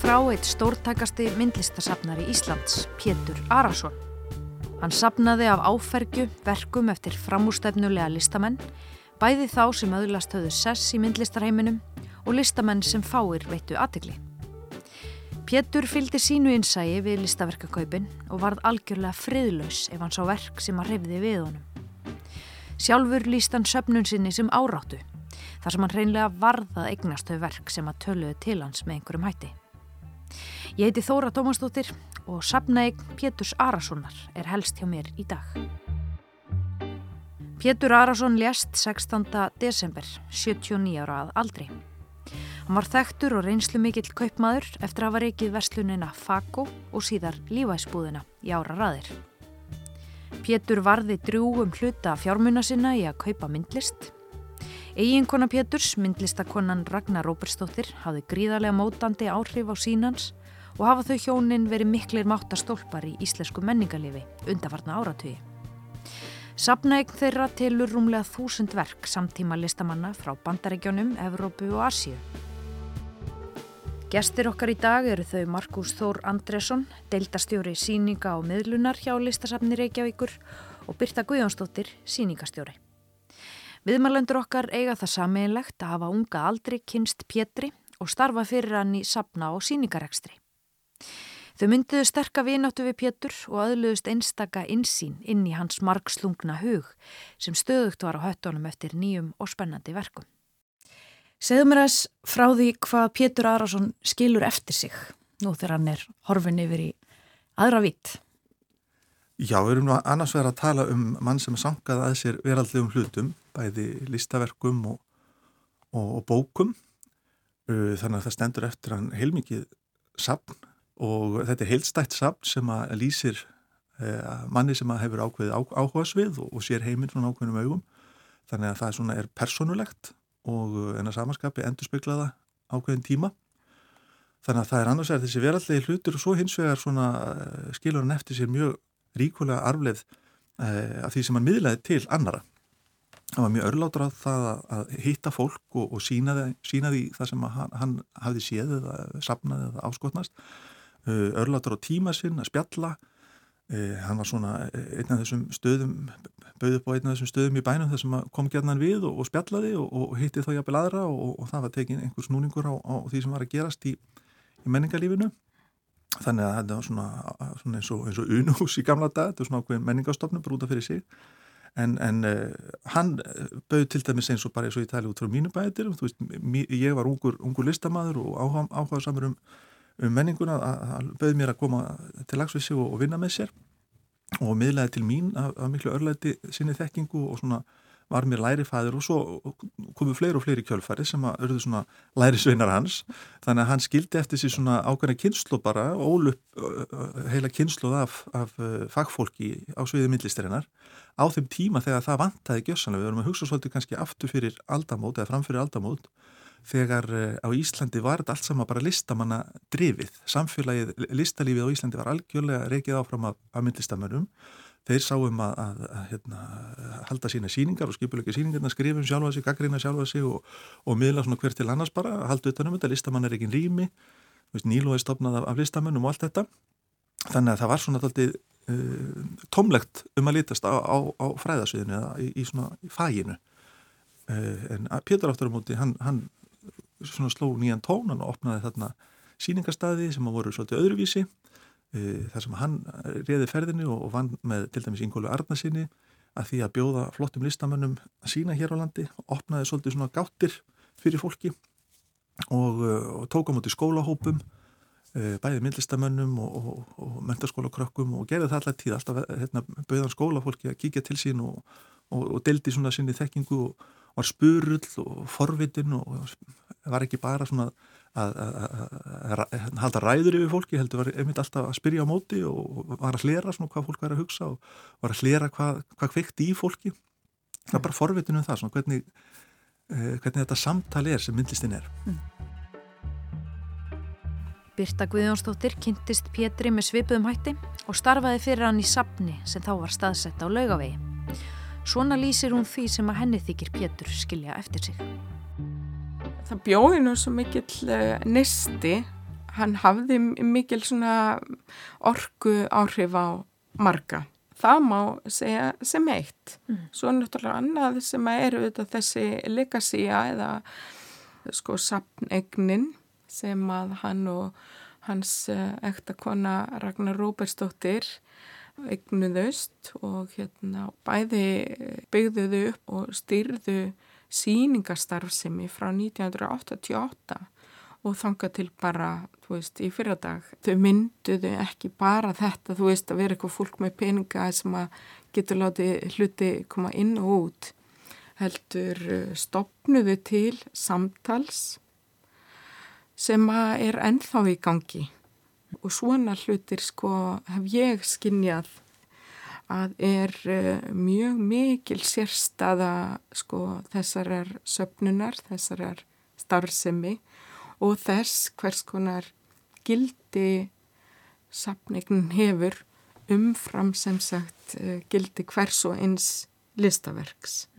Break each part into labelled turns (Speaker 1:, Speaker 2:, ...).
Speaker 1: frá eitt stórtakasti myndlistasafnari Íslands, Pétur Arason. Hann sapnaði af áfergju verkum eftir framústefnulega listamenn, bæði þá sem öðlast höfðu sess í myndlistarheiminum og listamenn sem fáir veittu aðtegli. Pétur fylgdi sínu innsægi við listaverkakaupin og varð algjörlega friðlaus ef hann sá verk sem að hrefði við honum. Sjálfur líst hann söpnun sinni sem áráttu þar sem hann reynlega varðað eignast þau verk sem að töluðu til hans með einhverjum hætti. Ég heiti Þóra Tómasdóttir og sapnaegn Péturs Arasonar er helst hjá mér í dag. Pétur Arason lést 16. desember, 79 ára að aldri. Hann var þekktur og reynslu mikill kaupmaður eftir að hafa reikið verslunina Fako og síðar lífæsbúðina í ára raðir. Pétur varði drúum hluta fjármuna sinna í að kaupa myndlist Eginkona Péturs, myndlistakonan Ragnar Róberstóttir, hafði gríðarlega mótandi áhrif á sínans og hafa þau hjónin verið miklir máttastólpar í íslensku menningarlifi undarfarna áratögi. Sapnaegn þeirra tilur rúmlega þúsund verk samtíma listamanna frá bandaregjónum, Evrópu og Asíu. Gestir okkar í dag eru þau Markus Þór Andresson, deildastjóri síninga og miðlunar hjá listasafni Reykjavíkur og Birta Guðjónsdóttir, síningastjóri. Viðmælendur okkar eiga það sameinlegt að hafa unga aldri kynst Pétri og starfa fyrir hann í sapna og síningarekstri. Þau myndiðu sterka vináttu við Pétur og aðluðust einstaka insýn inn í hans margslungna hug sem stöðugt var á höttunum eftir nýjum og spennandi verkum. Segðu mér aðeins frá því hvað Pétur Arason skilur eftir sig nú þegar hann er horfin yfir í aðra vitt.
Speaker 2: Já, við erum nú annars verið að tala um mann sem sangaði að sér veraldlegum hlutum, bæði listaverkum og, og, og bókum. Þannig að það stendur eftir hann heilmikið sapn og þetta er heilstætt sapn sem að lýsir eh, manni sem að hefur ákveðið á, áhuga svið og, og sér heiminn frá ákveðnum augum. Þannig að það svona, er personulegt og en að samanskapi endur speiklaða ákveðin tíma. Þannig að það er annars er þessi veraldlegi hlutur og svo hins vegar skilur hann eftir sér mjög ríkulega arfleð uh, af því sem hann miðlaði til annara. Það var mjög örlátur að það að hitta fólk og, og sína því það sem hann, hann hafði séð eða sapnaði eða áskotnast. Uh, örlátur á tíma sinn að spjalla. Uh, hann var svona einn af þessum stöðum, bauð upp á einn af þessum stöðum í bænum þar sem kom gerðan við og, og spjallaði og, og hitti þá jafnvel aðra og það var tekin einhvers núningur á, á því sem var að gerast í, í menningarlífinu. Þannig að þetta var svona, svona eins og, og unuhús í gamla dag, þetta var svona ákveðin menningastofnum brúta fyrir sig. En, en uh, hann bauð til dæmis eins og bara eins og ég tali út frá mínu bæðir ég var ungur, ungur listamæður og áhuga, áhuga samur um, um menninguna að bauð mér að koma til lagsvissi og, og vinna með sér og miðlaði til mín af, af miklu örlæti sinni þekkingu og svona var mér lærifæður og svo komu fleiri og fleiri kjölfæri sem að örðu svona lærisveinar hans. Þannig að hann skildi eftir sér svona ákveðna kynslu bara ólup heila kynsluð af, af fagfólki á sviði myndlistarinnar. Á þeim tíma þegar það vantaði gjössanlega, við vorum að hugsa svolítið kannski aftur fyrir aldamót eða framfyrir aldamót þegar á Íslandi var þetta allt sama bara listamanna drifið, samfélagið listalífið á Íslandi var algjörlega reikið áfram af, af myndlistamönnum þeir sáum að, að, að hérna, halda sína síningar og skipuleika síningarna, skrifum sjálfa sig, gaggrina sjálfa sig og, og miðla svona hver til annars bara, halda utanum þetta, listamann er ekki rými, Nílu er stopnað af, af listamannum og allt þetta, þannig að það var svona alltaf uh, tómlegt um að litast á, á, á fræðasviðinu eða í, í svona í fæginu, uh, en Pétur áttur á móti, hann, hann svona sló nýjan tónan og opnaði þarna síningarstaði sem voru svolítið öðruvísi Eh, þar sem hann reði ferðinu og vann með til dæmis Ingólu Arnarsinni að því að bjóða flottum listamönnum að sína hér á landi opnaði svolítið svona gáttir fyrir fólki og, eh, og tók á móti skólahópum eh, bæðið myndlistamönnum og, og, og mentarskólakrökkum og gerði það alltaf tíð alltaf hérna, bauðan skólafólki að kíkja til sín og deldi svona sinni þekkingu og var spurull og forvitin og var ekki bara svona að halda ræður yfir fólki, heldur var einmitt alltaf að spyrja á móti og var að hlera svona hvað fólk var að hugsa og var að hlera hvað, hvað kveikt í fólki. Það er bara forvitinu um það, svona hvernig eh, hvernig þetta samtali er sem myndlistin er. Mm.
Speaker 1: Birta Guðjónsdóttir kynntist Pétri með svipuðum hætti og starfaði fyrir hann í sapni sem þá var staðsett á laugavegi Svona lýsir hún því sem að henni þykir Pétur skilja eftir sig
Speaker 3: það bjóði nú svo mikill uh, nisti hann hafði mikil svona orgu áhrif á marga. Það má segja sem eitt. Mm. Svo náttúrulega annað sem eru auðvitað þessi legacy-a eða sko sapnegnin sem að hann og hans eh, ektakona Ragnar Róbersdóttir eignuðust og hérna bæði byggðuðu upp og styrðu síningastarfsemi frá 1988 og þanga til bara, þú veist, í fyrradag. Þau mynduðu ekki bara þetta, þú veist, að vera eitthvað fólk með peninga sem að getur látið hluti koma inn og út. Heldur eh, stopnuðu til samtals sem er ennþá í gangi og svona hlutir sko hef ég skinnjað að er uh, mjög mikil sérstaða sko þessarar söpnunar, þessarar starfsemi og þess hvers konar gildi sapningin hefur umfram sem sagt uh, gildi hvers og eins listaverks.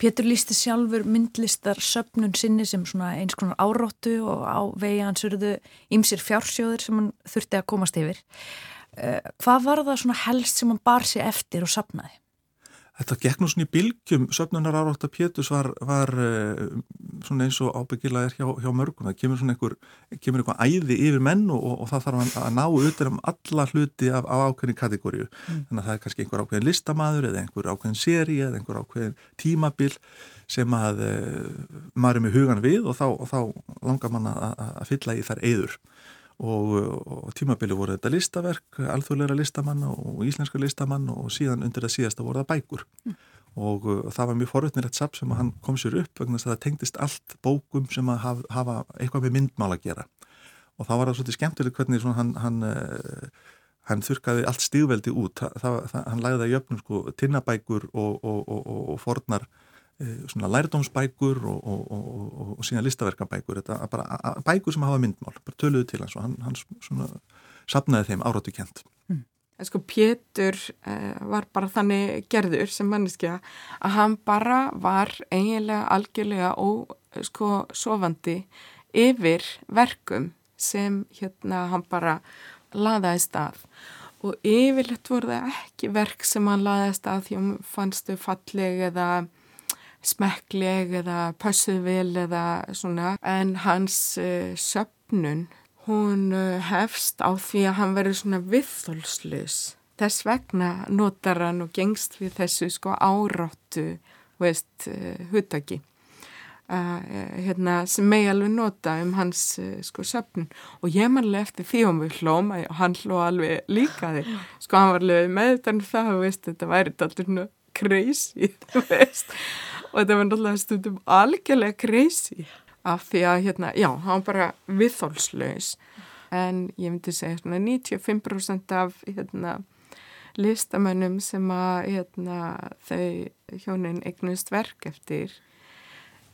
Speaker 1: Pétur lísti sjálfur myndlistar söpnun sinni sem svona eins konar áróttu og á vegi hans eruðu ýmsir fjársjóðir sem hann þurfti að komast yfir. Uh, hvað var það svona helst sem hann bar sér eftir og sapnaði?
Speaker 2: Þetta gekk nú svona í bylgjum, söfnunar árátt að Pétus var, var uh, svona eins og ábyggilega er hjá, hjá mörgum. Það kemur svona einhver, kemur einhver æði yfir menn og, og, það þarf að ná auðvitað um alla hluti af, af ákveðin kategóriu. Mm. Þannig að það er kannski einhver ákveðin listamæður eða einhver ákveðin séri eða einhver ákveðin tímabil sem að uh, maður er með hugan við og þá, og þá langar mann að, að fylla í þær eður og, og tímabili voru þetta listaverk, alþjóðleira listamann og íslenska listamann og síðan undir það síðasta voru það bækur. Mm. og, og það var mjög forutnilegt sapp sem hann kom sér upp vegna þess að það tengdist allt bókum sem að hafa, hafa eitthvað með myndmál að gera. Og þá var það svolítið skemmtilegt hvernig hann, hann, uh, hann þurkaði allt stígveldi út, það, það, hann læði það í öfnum sko, tinnabækur og, og fornar Eh, svona lærdómsbækur og, og, og, og síðan listaverkabækur. Þetta bara bækur sem hafa myndmál bara töluðu til hans og hann, hann svona sapnaði þeim áráttu kjent mm.
Speaker 3: Sko Pétur eh, var bara þannig gerður sem manneskja að hann bara var eiginlega algjörlega og sko sofandi yfir verkum sem hérna hann bara laðaði stað. Og yfirlegt voru það ekki verk sem hann laðaði stað því hann fannstu falleg eða smekkleg eða passuð vel eða svona. En hans uh, söpnun hún uh, hefst á því að hann verður svona viðþólslus þess vegna notar hann og gengst við þessu sko áráttu veist uh, hutaki hérna, sem megi alveg nota um hans sko söpnun og ég manlega eftir því og við hlóm og hann hló alveg líka því. Sko hann var alveg með þetta en það veist, þetta væri crazy þú veist og þetta var náttúrulega stundum algjörlega crazy. Af því að hérna, já, hann var bara viðhólslaus en ég myndi segja svona 95% af hérna listamönnum sem að hérna, þau hjónin eignust verk eftir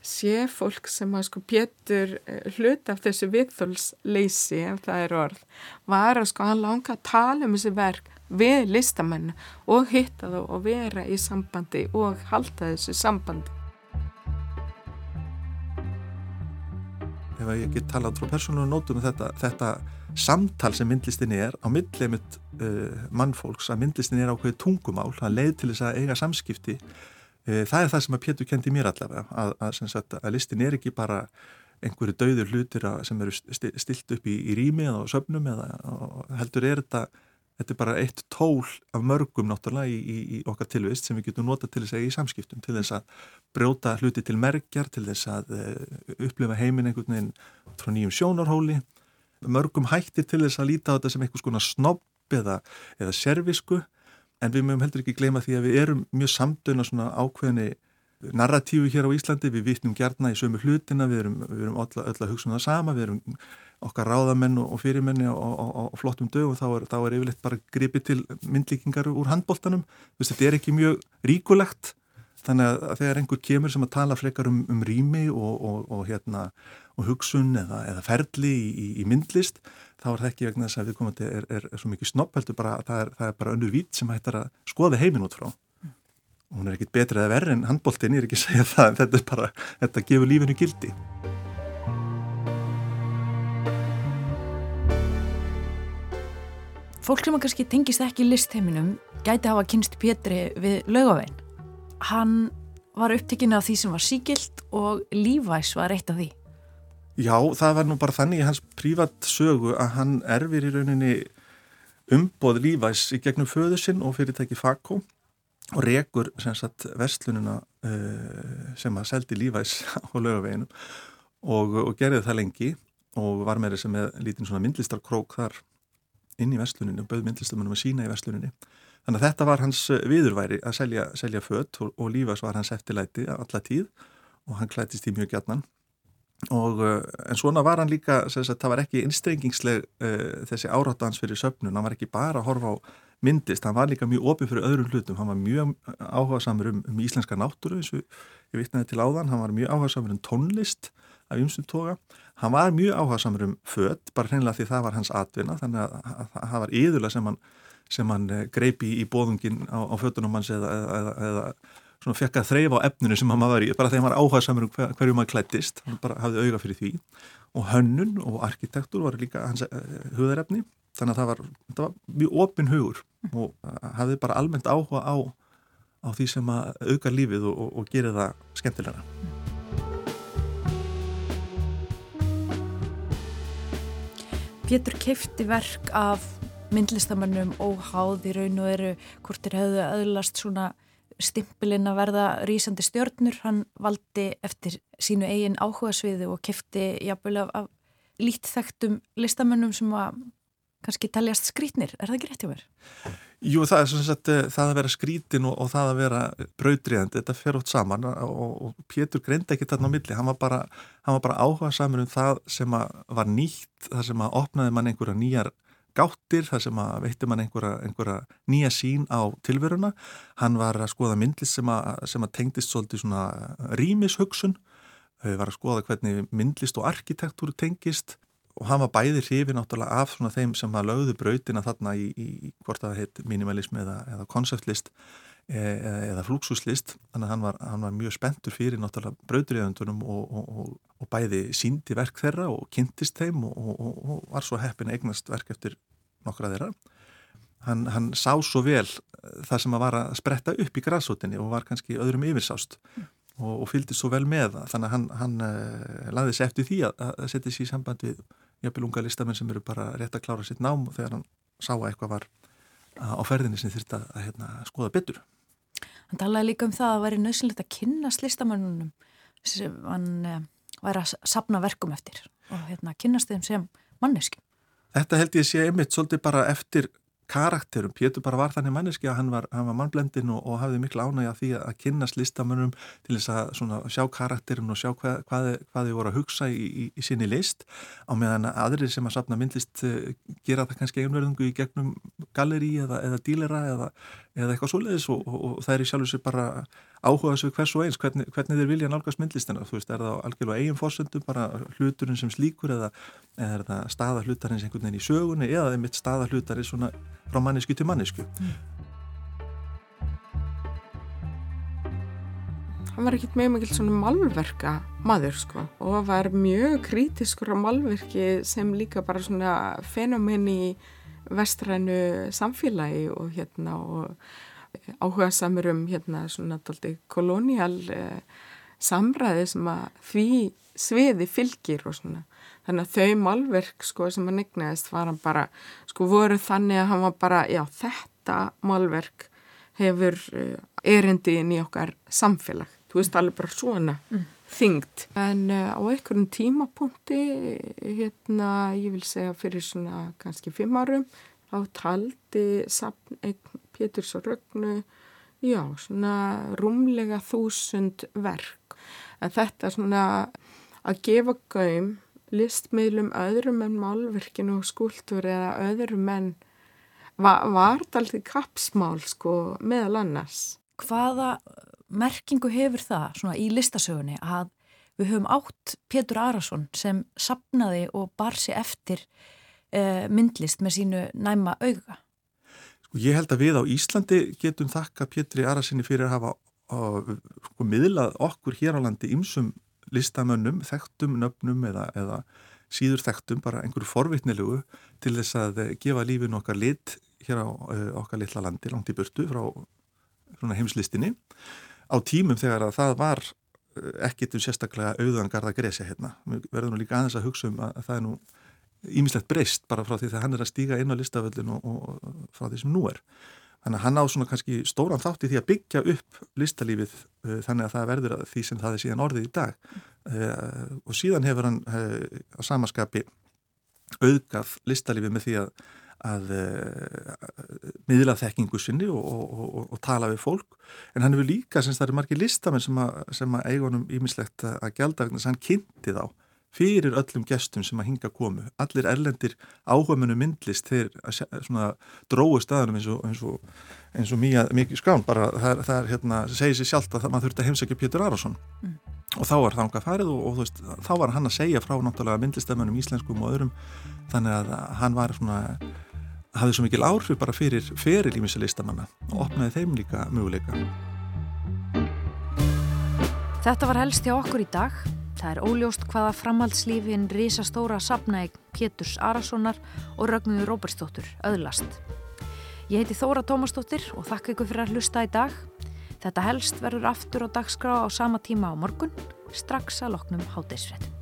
Speaker 3: sé fólk sem að sko pétur eh, hlut af þessu viðþólsleysi ef það er orð var að sko hann langa að tala um þessi verk við listamenn og hitta þá og vera í sambandi og halda þessu sambandi.
Speaker 2: Ef ég get talað frá persónulega nótum um þetta, þetta samtal sem myndlistinni er á millið mitt uh, mannfólks að myndlistinni er ákveðið tungumál, það leið til þess að eiga samskipti. Uh, það er það sem að Pétur kendi mér allavega, að, að, að, að listin er ekki bara einhverju dauður hlutir sem eru stilt upp í, í rými eða á söfnum eða heldur er þetta þetta er bara eitt tól af mörgum náttúrulega í, í, í okkar tilvist sem við getum nota til þess að í samskiptum til þess að brjóta hluti til merkjar til þess að uh, upplifa heiminn einhvern veginn frá nýjum sjónarhóli. Mörgum hættir til þess að líta á þetta sem einhvers konar snobb eða, eða servisku en við mögum heldur ekki gleyma því að við erum mjög samdöna svona ákveðinni narratífu hér á Íslandi, við vitnum gerna í sömu hlutina, við erum, við erum öll að hugsa um það sama, við erum okkar ráðamenn og fyrirmenni á flottum dögum, þá er, þá er yfirleitt bara gripið til myndlíkingar úr handbóltanum þetta er ekki mjög ríkulegt þannig að þegar einhver kemur sem að tala frekar um, um rými og, og, og, hérna, og hugsun eða, eða ferli í, í, í myndlist þá er það ekki vegna þess að viðkomandi er, er, er svo mikið snopp heldur bara að það er, það er bara önnur vít sem hættar að skoða heiminn út frá. Og hún er ekkit betrið að verða en handbóltin, ég er ekki að segja það en þetta bara, þetta gefur lífinu gildi
Speaker 1: Fólk sem kannski tengist ekki listheiminum gæti hafa kynst Pétri við laugavein. Hann var upptekinn af því sem var síkilt og lífvæs var eitt af því.
Speaker 2: Já, það var nú bara þannig í hans prívat sögu að hann erfir í rauninni umboð lífæs í gegnum föðu sinn og fyrirtæki Fakko og rekur sem sagt verslununa uh, sem að seldi lífæs á lögaveginum og, og gerði það lengi og var með þess að með lítinn svona myndlistarkrók þar inn í versluninu og bauð myndlistamennum að sína í versluninni. Þannig að þetta var hans viðurværi að selja, selja fött og, og lífæs var hans eftirlæti alla tíð og hann klætist í mjög gætnan og en svona var hann líka að það var ekki innstrengingsleg uh, þessi áráttans fyrir söpnun, hann var ekki bara að horfa á myndist, hann var líka mjög opið fyrir öðrum hlutum, hann var mjög áhuga samur um, um íslenska náttúru eins og ég vitnaði til áðan, hann var mjög áhuga samur um tónlist af ymsum toga. Hann var mjög áhuga samur um fött bara hreinlega því það var hans atvinna þannig að það var yðurlega sem hann, hann greipi í, í bóðungin á, á föttunum hans eða, eða, eða svona fekk að þreyfa á efninu sem hann var í bara þegar hann var áhuga samur um hver, hverju maður klættist hann bara hafði auga fyrir því. Og hönnun og arkitektur var líka hans uh, hugðarefni þannig að það var, það var mjög opin hugur og uh, hafði bara almennt áhuga á, á því sem að auka lífið og, og, og gera það skemmtilega
Speaker 1: Pétur kefti verk af myndlistamannum óháð í raun og eru hvort er hefðu öðlast svona stimpilinn að verða rýsandi stjórnur, hann valdi eftir sínu eigin áhugasviði og kefti jafnvel af, lítþægtum listamönnum sem að kannski taljast skrítnir, er það ekki rétt hjá mér?
Speaker 2: Jú, það er svona sett það að vera skrítin og, og það að vera brautriðandi, þetta fer ótt saman og, og Pétur greindi ekki þarna á milli, hann var bara, bara áhuga saman um það sem var nýtt, það sem að opnaði mann einhverja nýjar gáttir þar sem að veitti mann einhverja, einhverja nýja sín á tilveruna. Hann var að skoða myndlist sem að, sem að tengdist svolítið svona rýmishugsun. Var að skoða hvernig myndlist og arkitektúru tengist og hann var bæði hrifin áttalega af svona þeim sem að lögðu brautina þarna í, í, hvort það heit minimalism eða, konceptlist e, eða, eða flúksuslist þannig að hann var, hann var mjög spenntur fyrir náttúrulega brautriðöndunum og, og, og, og bæði síndi verk þeirra og kynntist þeim og var svo heppin eignast verk eftir nokkra þeirra hann, hann sá svo vel það sem að var að spretta upp í græsótinni og var kannski öðrum yfirsást mm. og fylgdi svo vel með það þannig að hann, hann uh, laði sér eftir því að, að setja sér í samband við jafnvel unga listamenn sem eru bara rétt að klára sitt nám þegar hann sá að eitthvað var á ferðinni sem þurfti að hérna, skoða betur.
Speaker 1: Hann talaði líka um það að það væri nöðsynlegt að kynast listamennunum sem hann eh, væri að sapna verkum eftir og hérna, kynast þeim sem manneskim.
Speaker 2: Þetta held ég sé einmitt svolítið bara eftir karakterum. Pétur bara var þannig manneski að hann var, var mannblendin og, og hafði miklu ánægja því að kynast listamönnum til þess að svona, sjá karakterin og sjá hvað, hvað, hvað þau voru að hugsa í, í, í sinni list á meðan aðrir sem að sapna myndlist uh, gera það kannski einverðingu í gegnum galleri eða, eða dílera eða, eða eitthvað svoleiðis og, og, og það er í sjálf þessu bara áhuga þessu hvers og eins, hvernig, hvernig þeir vilja nálgast myndlistina, þú veist, er það algjörlega eigin fórsöndu, bara hluturinn sem slíkur eða, eða er það staða hlutarins einhvern veginn í sögunni eða er mitt staða hlutarins svona frá mannesku til mannesku mm.
Speaker 3: Hann var ekkert mjög mikil svona malverka maður sko og var mjög kritiskur á malverki sem líka bara svona fenomen í vestrænu samfélagi og hérna og áhuga samur um hérna svona daldi kolónial eh, samræði sem að því sviði fylgir og svona. Þannig að þau málverk sko sem hann egnaðist var hann bara sko voru þannig að hann var bara já þetta málverk hefur uh, erindi inn í okkar samfélag, þú veist alveg bara svona. Mm. Þyngt en uh, á einhverjum tímapunkti hérna ég vil segja fyrir svona kannski fimm árum þá taldi Péturs og Rögnu já svona rúmlega þúsund verk en þetta svona að gefa gaum listmiðlum öðrum en málverkinu og skúltur eða öðrum en var, var alltaf kapsmál sko meðal annars.
Speaker 1: Hvaða merkingu hefur það svona í listasögunni að við höfum átt Pétur Arason sem sapnaði og bar sér eftir eh, myndlist með sínu næma auga?
Speaker 2: Sko ég held að við á Íslandi getum þakka Pétri Arasinni fyrir að hafa uh, sko, miðlað okkur hér á landi ymsum listamönnum, þekktum nöfnum eða, eða, síður þekktum, bara einhverju forvitnilegu til þess að gefa lífinu okkar lit hér á okkar litla landi, langt í burtu frá heimslistinni á tímum þegar að það var ekkit um sérstaklega auðangarða gresja hérna. Við verðum nú líka aðeins að hugsa um að það er nú ímislegt breyst bara frá því þegar hann er að stíga inn á listaföllin og, og frá því sem nú er. Þannig að hann á svona kannski stóran þátt í því að byggja upp listalífið uh, þannig að það verður að því sem það er síðan orðið í dag. Uh, og síðan hefur hann uh, á samaskapi auðgaf listalífið með því að, að miðla þekkingu sinni og, og, og tala við fólk. En hann hefur líka, sem það eru margir listamenn sem að, að eigunum ímislegt að gælda þess að hann kynnti þá fyrir öllum gestum sem að hinga komu. Allir erlendir áhugamunum myndlist þeir dróðu staðunum eins og, eins og, eins og mjög, mjög skrán bara það, það er, hérna, segir sér sjálft að maður þurfti að heimsækja Pétur Arason mm. og þá var það ánga farið og, og veist, þá var hann að segja frá náttúrulega myndlistamennum íslenskum og öðrum þannig að hann var svona hafði svo mikil áhrif bara fyrir ferilímisa listamanna og opnaði þeim líka möguleika
Speaker 1: Þetta var helst hjá okkur í dag Það er óljóst hvaða framhaldslífin risastóra sapnaeg Péturs Arasonar og Ragnuður Róberstóttur öðlast. Ég heiti Þóra Tómastóttir og þakka ykkur fyrir að hlusta í dag. Þetta helst verður aftur á dagskrá á sama tíma á morgun, strax að loknum hátdeisfrettum.